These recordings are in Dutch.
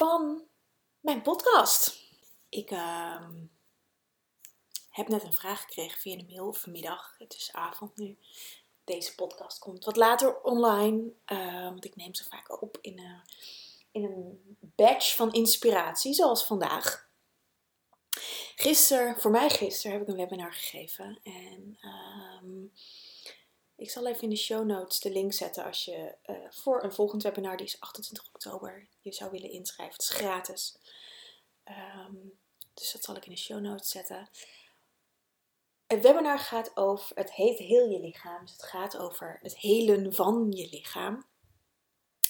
Van mijn podcast. Ik uh, heb net een vraag gekregen via de mail vanmiddag. Het is avond nu. Deze podcast komt wat later online. Uh, want ik neem ze vaak op in een, in een batch van inspiratie, zoals vandaag. Gisteren, voor mij gisteren, heb ik een webinar gegeven. En um, ik zal even in de show notes de link zetten als je uh, voor een volgend webinar, die is 28 oktober, je zou willen inschrijven. Het is gratis. Um, dus dat zal ik in de show notes zetten. Het webinar gaat over, het heet heel je lichaam. Dus het gaat over het helen van je lichaam.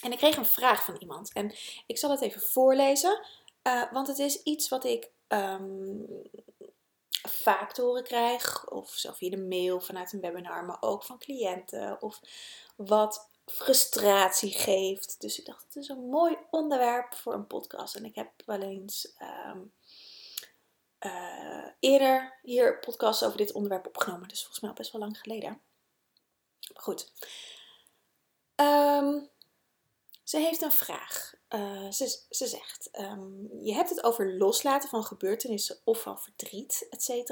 En ik kreeg een vraag van iemand. En ik zal het even voorlezen. Uh, want het is iets wat ik um, vaak te horen krijg. Of zelf via de mail vanuit een webinar. Maar ook van cliënten. Of wat frustratie geeft. Dus ik dacht, het is een mooi onderwerp voor een podcast. En ik heb wel eens um, uh, eerder hier podcasts over dit onderwerp opgenomen. Dus volgens mij al best wel lang geleden. Goed. Um, ze heeft een vraag. Uh, ze, ze, zegt: um, Je hebt het over loslaten van gebeurtenissen of van verdriet, etc.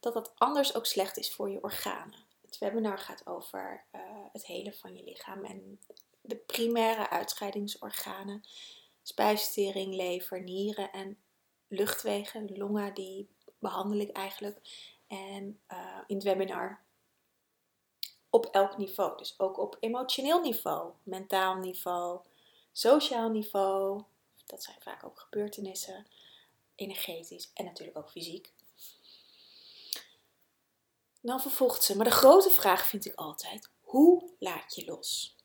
Dat dat anders ook slecht is voor je organen. Het webinar gaat over uh, het hele van je lichaam en de primaire uitscheidingsorganen: spijsvertering, lever, nieren en luchtwegen, longen, die behandel ik eigenlijk. En uh, in het webinar op elk niveau. Dus ook op emotioneel niveau, mentaal niveau, sociaal niveau. Dat zijn vaak ook gebeurtenissen, energetisch en natuurlijk ook fysiek. Dan vervolgt ze, maar de grote vraag vind ik altijd: hoe laat je los?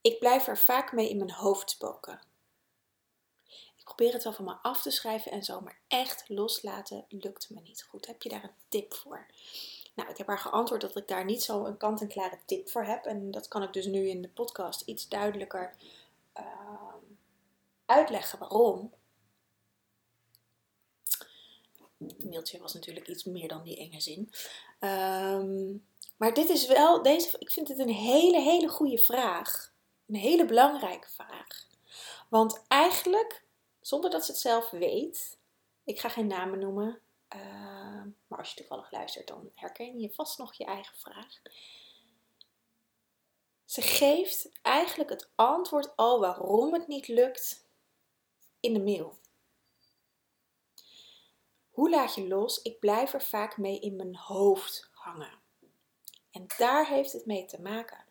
Ik blijf er vaak mee in mijn hoofd spoken. Ik probeer het wel van me af te schrijven en zo, maar echt loslaten lukt me niet goed. Heb je daar een tip voor? Nou, ik heb haar geantwoord dat ik daar niet zo een kant-en-klare tip voor heb. En dat kan ik dus nu in de podcast iets duidelijker uh, uitleggen waarom. Het mailtje was natuurlijk iets meer dan die enge zin. Um, maar dit is wel, deze, ik vind het een hele, hele goede vraag. Een hele belangrijke vraag. Want eigenlijk, zonder dat ze het zelf weet, ik ga geen namen noemen, uh, maar als je toevallig luistert, dan herken je vast nog je eigen vraag. Ze geeft eigenlijk het antwoord al waarom het niet lukt in de mail. Hoe laat je los? Ik blijf er vaak mee in mijn hoofd hangen. En daar heeft het mee te maken.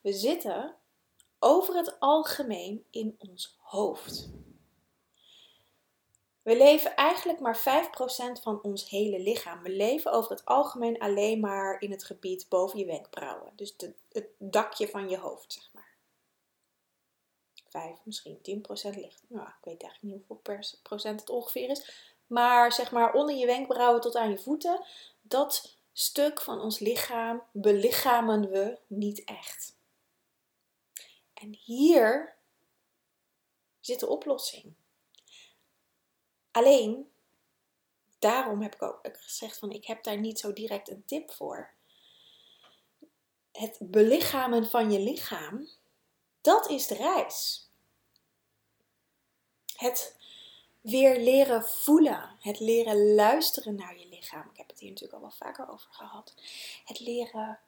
We zitten over het algemeen in ons hoofd. We leven eigenlijk maar 5% van ons hele lichaam. We leven over het algemeen alleen maar in het gebied boven je wenkbrauwen. Dus het dakje van je hoofd, zeg maar. 5, misschien 10% ligt. Nou, ik weet eigenlijk niet hoeveel procent het ongeveer is. Maar zeg maar onder je wenkbrauwen tot aan je voeten. Dat stuk van ons lichaam belichamen we niet echt. En hier zit de oplossing. Alleen, daarom heb ik ook gezegd van ik heb daar niet zo direct een tip voor. Het belichamen van je lichaam, dat is de reis. Het weer leren voelen, het leren luisteren naar je lichaam. Ik heb het hier natuurlijk al wel vaker over gehad. Het leren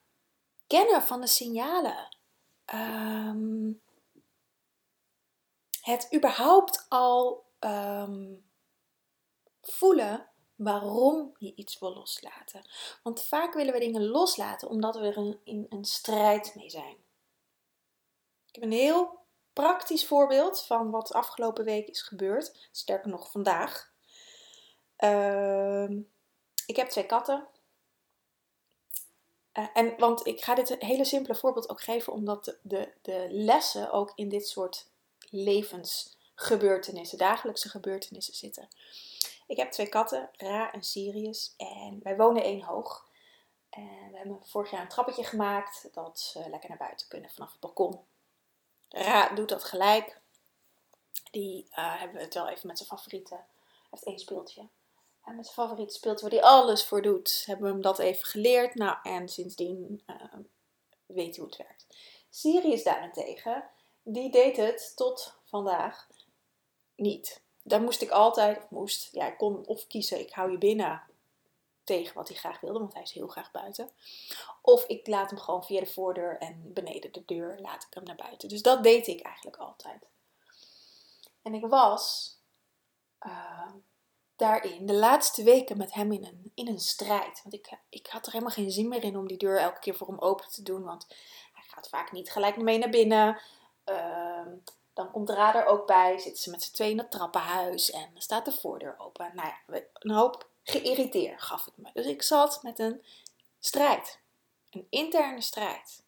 kennen van de signalen. Um, het überhaupt al um, voelen waarom je iets wil loslaten. Want vaak willen we dingen loslaten omdat we er in een strijd mee zijn. Ik heb een heel praktisch voorbeeld van wat afgelopen week is gebeurd. Sterker nog, vandaag. Uh, ik heb twee katten. Uh, en want ik ga dit hele simpele voorbeeld ook geven, omdat de, de lessen ook in dit soort levensgebeurtenissen, dagelijkse gebeurtenissen zitten. Ik heb twee katten, Ra en Sirius, en wij wonen één hoog. En we hebben vorig jaar een trappetje gemaakt dat ze lekker naar buiten kunnen vanaf het balkon. Ra doet dat gelijk. Die uh, hebben het wel even met zijn favoriete. Hij heeft één speeltje. En met zijn favoriete speeltje waar hij alles voor doet. Hebben we hem dat even geleerd. Nou, en sindsdien uh, weet hij hoe het werkt. Sirius daarentegen, die deed het tot vandaag niet. Daar moest ik altijd, of moest, ja, ik kon of kiezen, ik hou je binnen tegen wat hij graag wilde, want hij is heel graag buiten. Of ik laat hem gewoon via de voordeur en beneden de deur laat ik hem naar buiten. Dus dat deed ik eigenlijk altijd. En ik was uh, daarin de laatste weken met hem in een, in een strijd. Want ik, ik had er helemaal geen zin meer in om die deur elke keer voor hem open te doen. Want hij gaat vaak niet gelijk mee naar binnen. Uh, dan komt Ra er ook bij, zitten ze met z'n tweeën in het trappenhuis en dan staat de voordeur open. Nou ja, een hoop geïrriteerd gaf het me. Dus ik zat met een strijd, een interne strijd.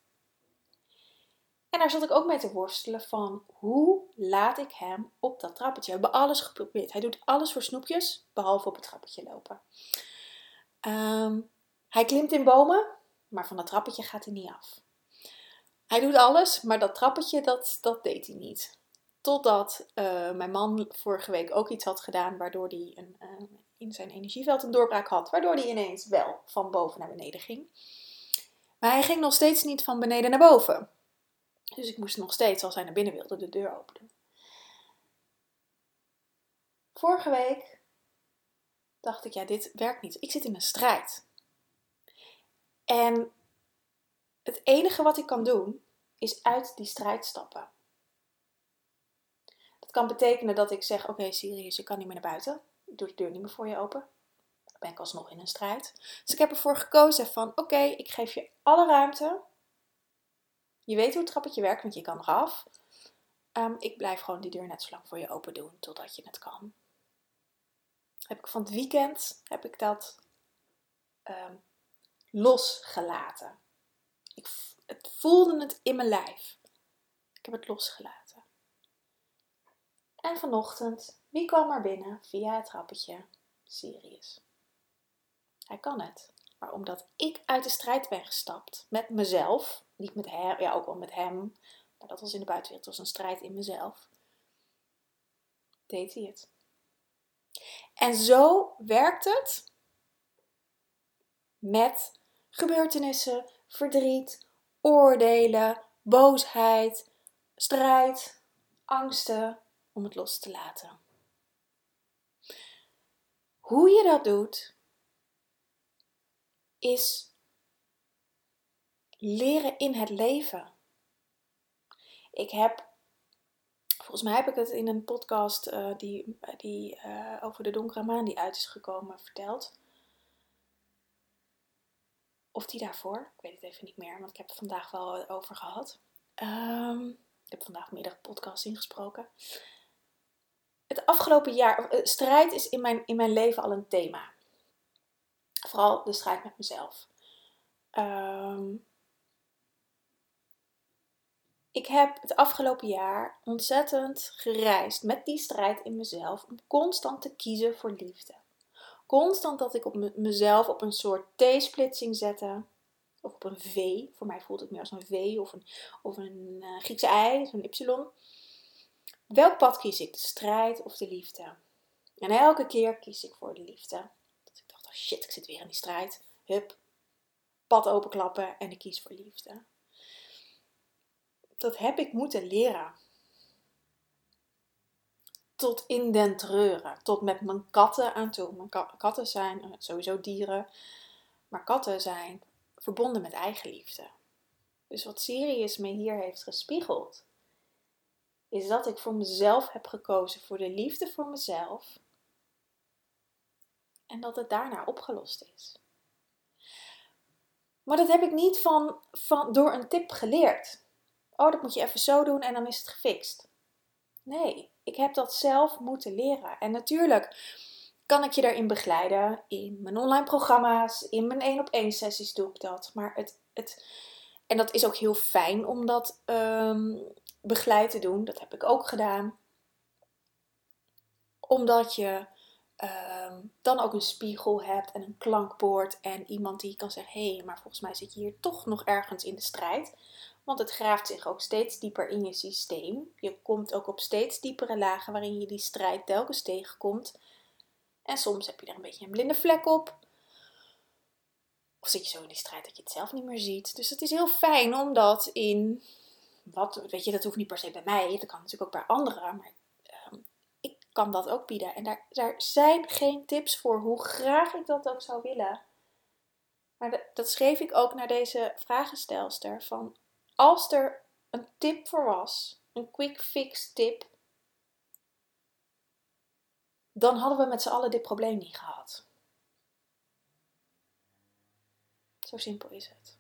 En daar zat ik ook mee te worstelen van hoe laat ik hem op dat trappetje. We hebben alles geprobeerd. Hij doet alles voor snoepjes, behalve op het trappetje lopen. Ehm, hij klimt in bomen, maar van dat trappetje gaat hij niet af. Hij doet alles, maar dat trappetje, dat, dat deed hij niet. Totdat uh, mijn man vorige week ook iets had gedaan waardoor hij een, uh, in zijn energieveld een doorbraak had. Waardoor hij ineens wel van boven naar beneden ging. Maar hij ging nog steeds niet van beneden naar boven. Dus ik moest nog steeds, als hij naar binnen wilde, de deur openen. Vorige week dacht ik, ja, dit werkt niet. Ik zit in een strijd. En het enige wat ik kan doen, is uit die strijd stappen. Dat kan betekenen dat ik zeg, oké Sirius, je kan niet meer naar buiten. Ik doe de deur niet meer voor je open. Dan ben ik alsnog in een strijd. Dus ik heb ervoor gekozen van, oké, ik geef je alle ruimte. Je weet hoe het trappetje werkt, want je kan eraf. Um, ik blijf gewoon die deur net zo lang voor je open doen, totdat je het kan. Heb ik van het weekend, heb ik dat um, losgelaten. Ik, het voelde het in mijn lijf. Ik heb het losgelaten. En vanochtend, wie kwam er binnen via het trappetje? Sirius. Hij kan het. Maar omdat ik uit de strijd ben gestapt met mezelf, niet met hem, ja ook wel met hem, maar dat was in de buitenwereld, was een strijd in mezelf, deed hij het. En zo werkt het met gebeurtenissen, verdriet, oordelen, boosheid, strijd, angsten, om het los te laten. Hoe je dat doet, is leren in het leven. Ik heb, volgens mij heb ik het in een podcast uh, die, die uh, over de donkere maan die uit is gekomen verteld. Of die daarvoor, ik weet het even niet meer, want ik heb het vandaag wel over gehad. Um, ik heb vandaag meerdere podcasts ingesproken het afgelopen jaar, eh, strijd is in mijn, in mijn leven al een thema. Vooral de strijd met mezelf. Um, ik heb het afgelopen jaar ontzettend gereisd met die strijd in mezelf om constant te kiezen voor liefde. Constant dat ik op mezelf op een soort T-splitsing zette. Of op een V. Voor mij voelt het meer als een V of een, of een uh, Griekse I, zo'n Y. Welk pad kies ik? De strijd of de liefde? En elke keer kies ik voor de liefde. Dat ik dacht, oh shit, ik zit weer in die strijd. Hup, pad openklappen en ik kies voor liefde. Dat heb ik moeten leren. Tot in den treuren. Tot met mijn katten aan toe. Mijn katten zijn eh, sowieso dieren. Maar katten zijn verbonden met eigenliefde. Dus wat Sirius me hier heeft gespiegeld, is dat ik voor mezelf heb gekozen, voor de liefde voor mezelf. En dat het daarna opgelost is. Maar dat heb ik niet van, van, door een tip geleerd. Oh, dat moet je even zo doen en dan is het gefixt. Nee, ik heb dat zelf moeten leren. En natuurlijk kan ik je daarin begeleiden. In mijn online programma's, in mijn één op één sessies doe ik dat. Maar het het, en dat is ook heel fijn om dat ehm, begeleid te doen. Dat heb ik ook gedaan. Omdat je ehm, dan ook een spiegel hebt en een klankbord en iemand die kan zeggen: hé, hey, maar volgens mij zit je hier toch nog ergens in de strijd. Want het graaft zich ook steeds dieper in je systeem. Je komt ook op steeds diepere lagen waarin je die strijd telkens tegenkomt. En soms heb je er een beetje een blinde vlek op. Of zit je zo in die strijd dat je het zelf niet meer ziet. Dus het is heel fijn om dat in. Wat, weet je, dat hoeft niet per se bij mij. Dat kan natuurlijk ook bij anderen. Maar ehm, ik kan dat ook bieden. En daar, daar zijn geen tips voor, hoe graag ik dat ook zou willen. Maar dat schreef ik ook naar deze vragenstelster. Van als er een tip voor was, een quick fix tip, dan hadden we met z'n allen dit probleem niet gehad. Zo simpel is het.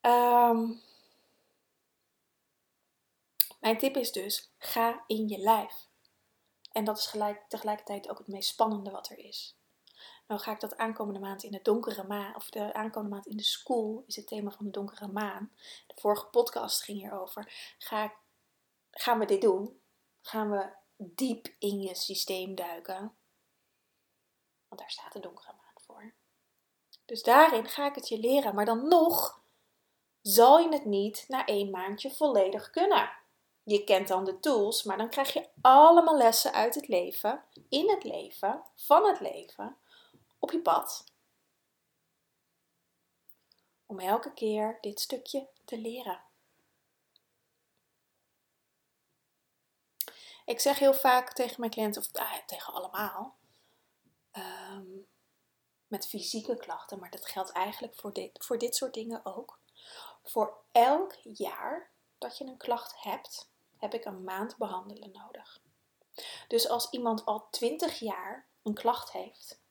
Um, mijn tip is dus: ga in je lijf. En dat is gelijk, tegelijkertijd ook het meest spannende wat er is. Nou ga ik dat aankomende maand in de donkere maan, of de aankomende maand in de school, is het thema van de donkere maan. De vorige podcast ging hierover. Ga, gaan we dit doen? Gaan we diep in je systeem duiken? Want daar staat de donkere maan. Dus daarin ga ik het je leren. Maar dan nog zal je het niet na één maandje volledig kunnen. Je kent dan de tools, maar dan krijg je allemaal lessen uit het leven, in het leven, van het leven, op je pad. Om elke keer dit stukje te leren. Ik zeg heel vaak tegen mijn cliënten, of ah, tegen allemaal, um, met fysieke klachten, maar dat geldt eigenlijk voor dit, voor dit soort dingen ook. Voor elk jaar dat je een klacht hebt, heb ik een maand behandelen nodig. Dus als iemand al 20 jaar een klacht heeft,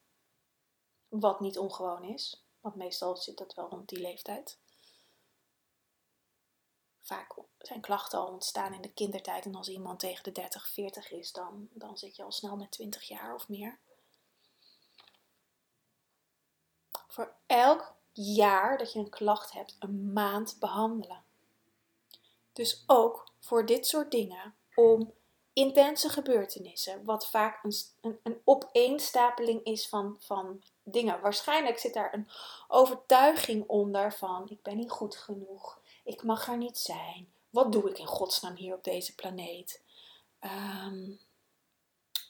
wat niet ongewoon is, want meestal zit dat wel rond die leeftijd. Vaak zijn klachten al ontstaan in de kindertijd en als iemand tegen de 30, 40 is, dan, dan zit je al snel met 20 jaar of meer. voor elk jaar dat je een klacht hebt een maand behandelen. Dus ook voor dit soort dingen om intense gebeurtenissen, wat vaak een, een, een opeenstapeling is van, van dingen. Waarschijnlijk zit daar een overtuiging onder van ik ben niet goed genoeg, ik mag er niet zijn. Wat doe ik in godsnaam hier op deze planeet? Um,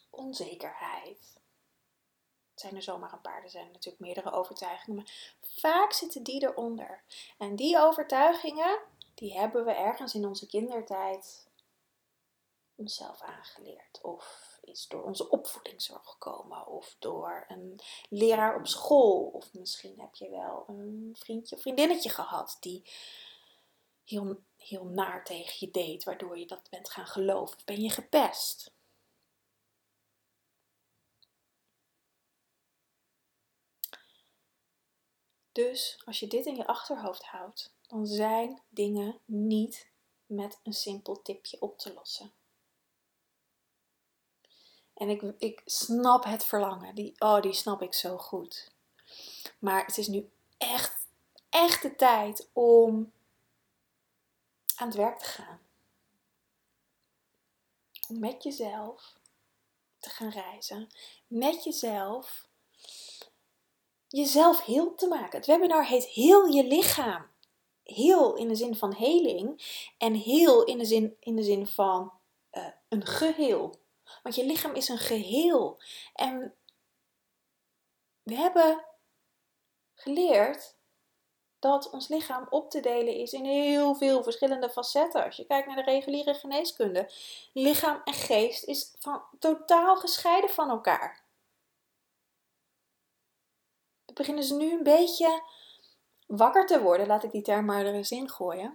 onzekerheid zijn er zomaar een paar. Er zijn natuurlijk meerdere overtuigingen. Maar vaak zitten die eronder. En die overtuigingen, die hebben we ergens in onze kindertijd onszelf aangeleerd. Of is door onze opvoeding zo gekomen. Of door een leraar op school. Of misschien heb je wel een vriendje of vriendinnetje gehad die heel, heel naar tegen je deed. Waardoor je dat bent gaan geloven. Of ben je gepest? Dus als je dit in je achterhoofd houdt, dan zijn dingen niet met een simpel tipje op te lossen. En ik, ik snap het verlangen, die, oh, die snap ik zo goed. Maar het is nu echt, echt de tijd om aan het werk te gaan. Om met jezelf te gaan reizen. Met jezelf jezelf heel te maken. Het webinar heet Heel je lichaam. Heel in de zin van heling en heel in de zin, in de zin van uh, een geheel. Want je lichaam is een geheel. En we hebben geleerd dat ons lichaam op te delen is in heel veel verschillende facetten. Als je kijkt naar de reguliere geneeskunde, lichaam en geest is van, totaal gescheiden van elkaar beginnen ze nu een beetje wakker te worden, laat ik die term maar er eens in gooien.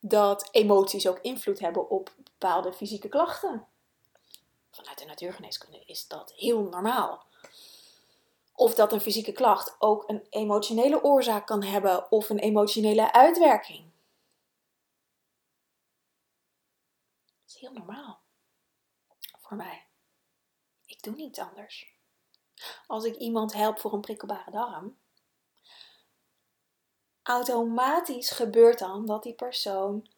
Dat emoties ook invloed hebben op bepaalde fysieke klachten. Vanuit de natuurgeneeskunde is dat heel normaal. Of dat een fysieke klacht ook een emotionele oorzaak kan hebben of een emotionele uitwerking. Dat is heel normaal voor mij. Ik doe niet anders. Als ik iemand help voor een prikkelbare darm, automatisch gebeurt dan dat die persoon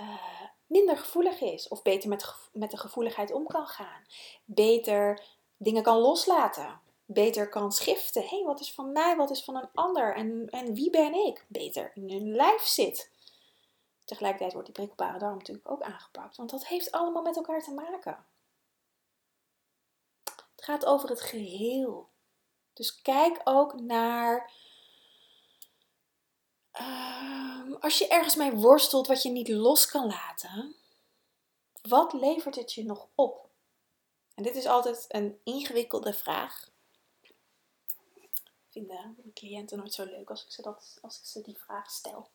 uh, gevoelig is. Of beter met, met de gevoeligheid om kan gaan. Beter dingen kan loslaten. Beter kan schiften. Hé, hey, wat is van mij, wat is van een ander? En, en wie ben ik? Beter in hun lijf zit. Tegelijkertijd wordt die prikkelbare darm natuurlijk ook aangepakt. Want dat heeft allemaal met elkaar te maken. Het gaat over het geheel. Dus kijk ook naar Ehm, als je ergens mee worstelt wat je niet los kan laten, wat levert het je nog op? En dit is altijd een ingewikkelde vraag. Vinden mijn cliënten nooit zo leuk als ik ze, dat, als ik ze die vraag stel.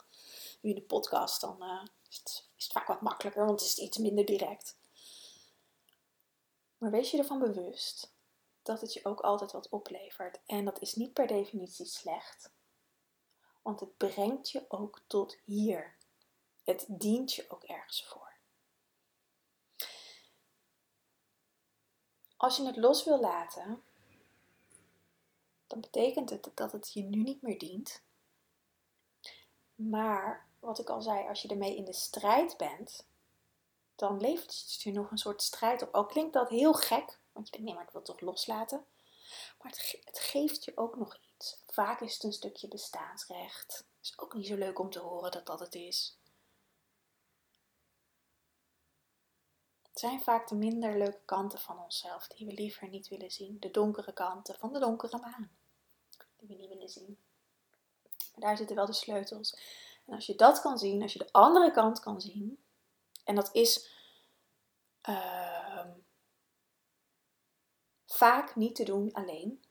Nu in de podcast, dan uh, is, het, is het vaak wat makkelijker, want het is iets minder direct. Maar wees je ervan bewust dat het je ook altijd wat oplevert. En dat is niet per definitie slecht. Want het brengt je ook tot hier. Het dient je ook ergens voor. Als je het los wil laten, dan betekent het dat het je nu niet meer dient. Maar wat ik al zei, als je ermee in de strijd bent, dan levert het je nog een soort strijd op. Al klinkt dat heel gek, want je denkt, nee, maar ik wil het toch loslaten. Maar het, het geeft je ook nog iets. Vaak is het een stukje bestaansrecht. Is ook niet zo leuk om te horen dat dat het is. Het zijn vaak de minder leuke kanten van onszelf die we liever niet willen zien. De donkere kanten van de donkere maan. Die we niet willen zien. Maar daar zitten wel de sleutels. En als je dat kan zien, als je de andere kant kan zien, en dat is uh, vaak niet te doen alleen.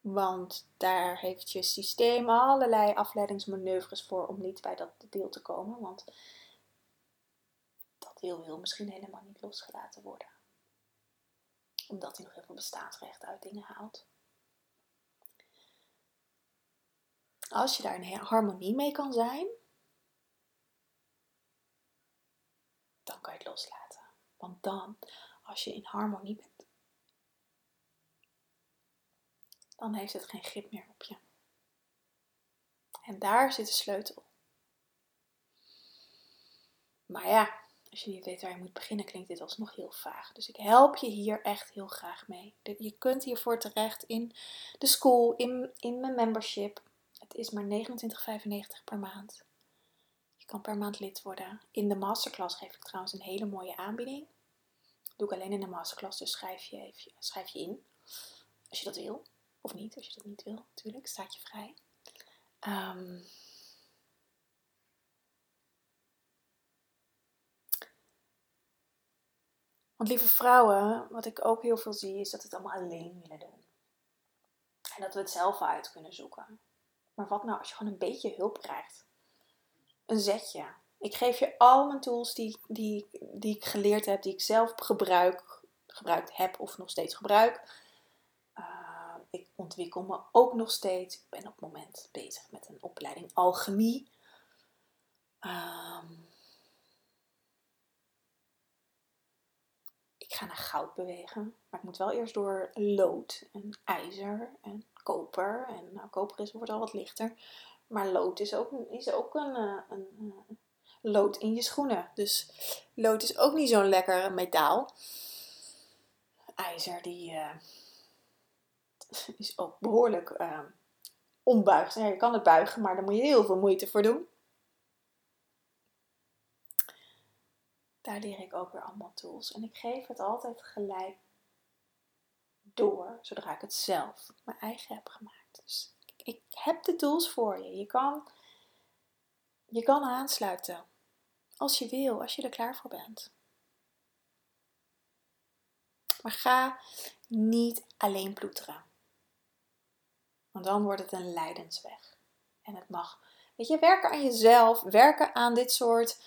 Want daar heeft je systeem allerlei afleidingsmanoeuvres voor om niet bij dat deel te komen. Want deel wil misschien helemaal niet losgelaten worden. Omdat hij nog heel veel bestaansrecht uit dingen haalt. Als je daar in harmonie mee kan zijn, dan kan je het loslaten. Want dan, als je in harmonie bent dan heeft het geen grip meer op je. En daar zit de sleutel. Maar ja, als je niet weet waar je moet beginnen, klinkt dit alsnog heel vaag. Dus ik help je hier echt heel graag mee. Je kunt hiervoor terecht in de school, in, in mijn membership. Het is maar 29,95 per maand. Je kan per maand lid worden. In de masterclass geef ik trouwens een hele mooie aanbieding. Dat doe ik alleen in de masterclass, dus schrijf je, even, schrijf je in. Als je dat wil. Of niet, als je dat niet wil, natuurlijk, staat je vrij. Um, want lieve vrouwen, wat ik ook heel veel zie, is dat we het allemaal alleen willen doen. En dat we het zelf uit kunnen zoeken. Maar wat nou als je gewoon een beetje hulp krijgt? Een zetje. Ik geef je al mijn tools die, die, die ik geleerd heb, die ik zelf gebruik, gebruikt heb of nog steeds gebruik ik ontwikkel me ook nog steeds. Ik ben op het moment bezig met een opleiding alchemie. Um, ga naar goud bewegen. Maar ik moet wel eerst door lood en ijzer en koper. En nou, koper is, wordt al wat lichter. Maar lood is ook, is ook een, eh, een, eh, lood in je schoenen. Dus lood is ook niet zo'n lekker metaal. IJzer die... Uh, is ook behoorlijk uh, je kan het buigen, maar daar moet je heel veel moeite voor doen. Daar leer ik ook weer allemaal tools. En ik geef het altijd gelijk door, zodra ik het zelf mijn eigen heb gemaakt. Dus ik heb de tools voor je. Je kan, je kan aansluiten. Als je wil, als je er klaar voor bent. Maar ga niet alleen ploeteren. Want dan wordt het een lijdensweg. En het mag, weet je, werken aan jezelf, werken aan dit soort,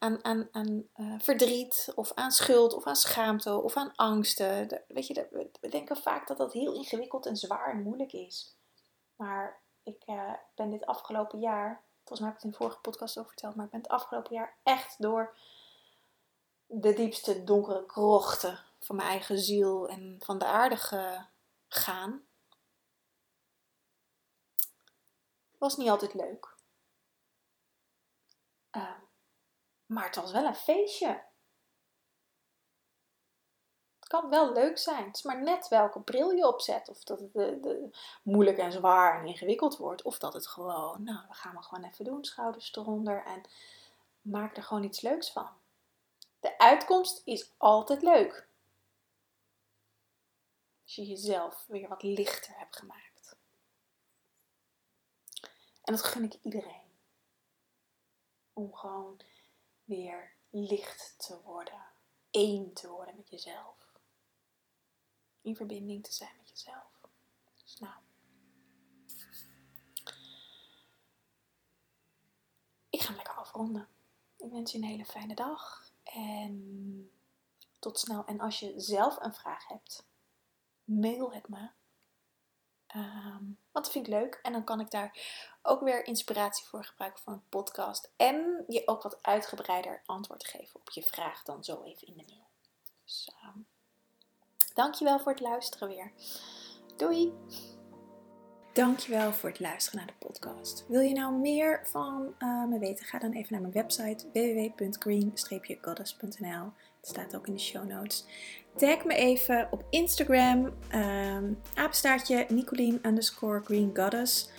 aan, uh, verdriet of aan schuld of aan schaamte of aan angsten. Weet je, we denken vaak dat dat heel ingewikkeld en zwaar en moeilijk is. Maar ik uh, ben dit afgelopen jaar, volgens mij heb ik het in de vorige podcast over verteld, maar ik ben het afgelopen jaar echt door de diepste donkere krochten van mijn eigen ziel en van de aarde gaan. Was niet altijd leuk. Uh, maar het was wel een feestje. Het kan wel leuk zijn. Het is maar net welke bril je opzet. Of dat het de, de, moeilijk en zwaar en ingewikkeld wordt. Of dat het gewoon, nou, we gaan we gewoon even doen. Schouders eronder. En maak er gewoon iets leuks van. De uitkomst is altijd leuk. Als je jezelf weer wat lichter hebt gemaakt. En dat gun ik iedereen. Om gewoon weer licht te worden. één te worden met jezelf. In verbinding te zijn met jezelf. Dus nou. Ik ga hem lekker afronden. Ik wens je een hele fijne dag. En tot snel. En als je zelf een vraag hebt, mail het me. Um, want vind ik leuk. En dan kan ik daar ook weer inspiratie voor gebruiken van een podcast. En je ook wat uitgebreider antwoord geven op je vraag dan zo even in de mail. Dus um, dankjewel voor het luisteren weer. Doei! Dankjewel voor het luisteren naar de podcast. Wil je nou meer van uh, me weten? Ga dan even naar mijn website www.green-goddess.nl. Het staat ook in de show notes. Tag me even op Instagram, um, apenstaartje Nicolien underscore Green Goddess.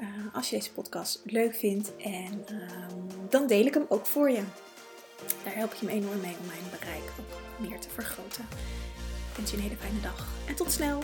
Uh, als je deze podcast leuk vindt en um, dan deel ik hem ook voor je. Daar help je me enorm mee om mijn bereik ook meer te vergroten. Ik wens je een hele fijne dag en tot snel!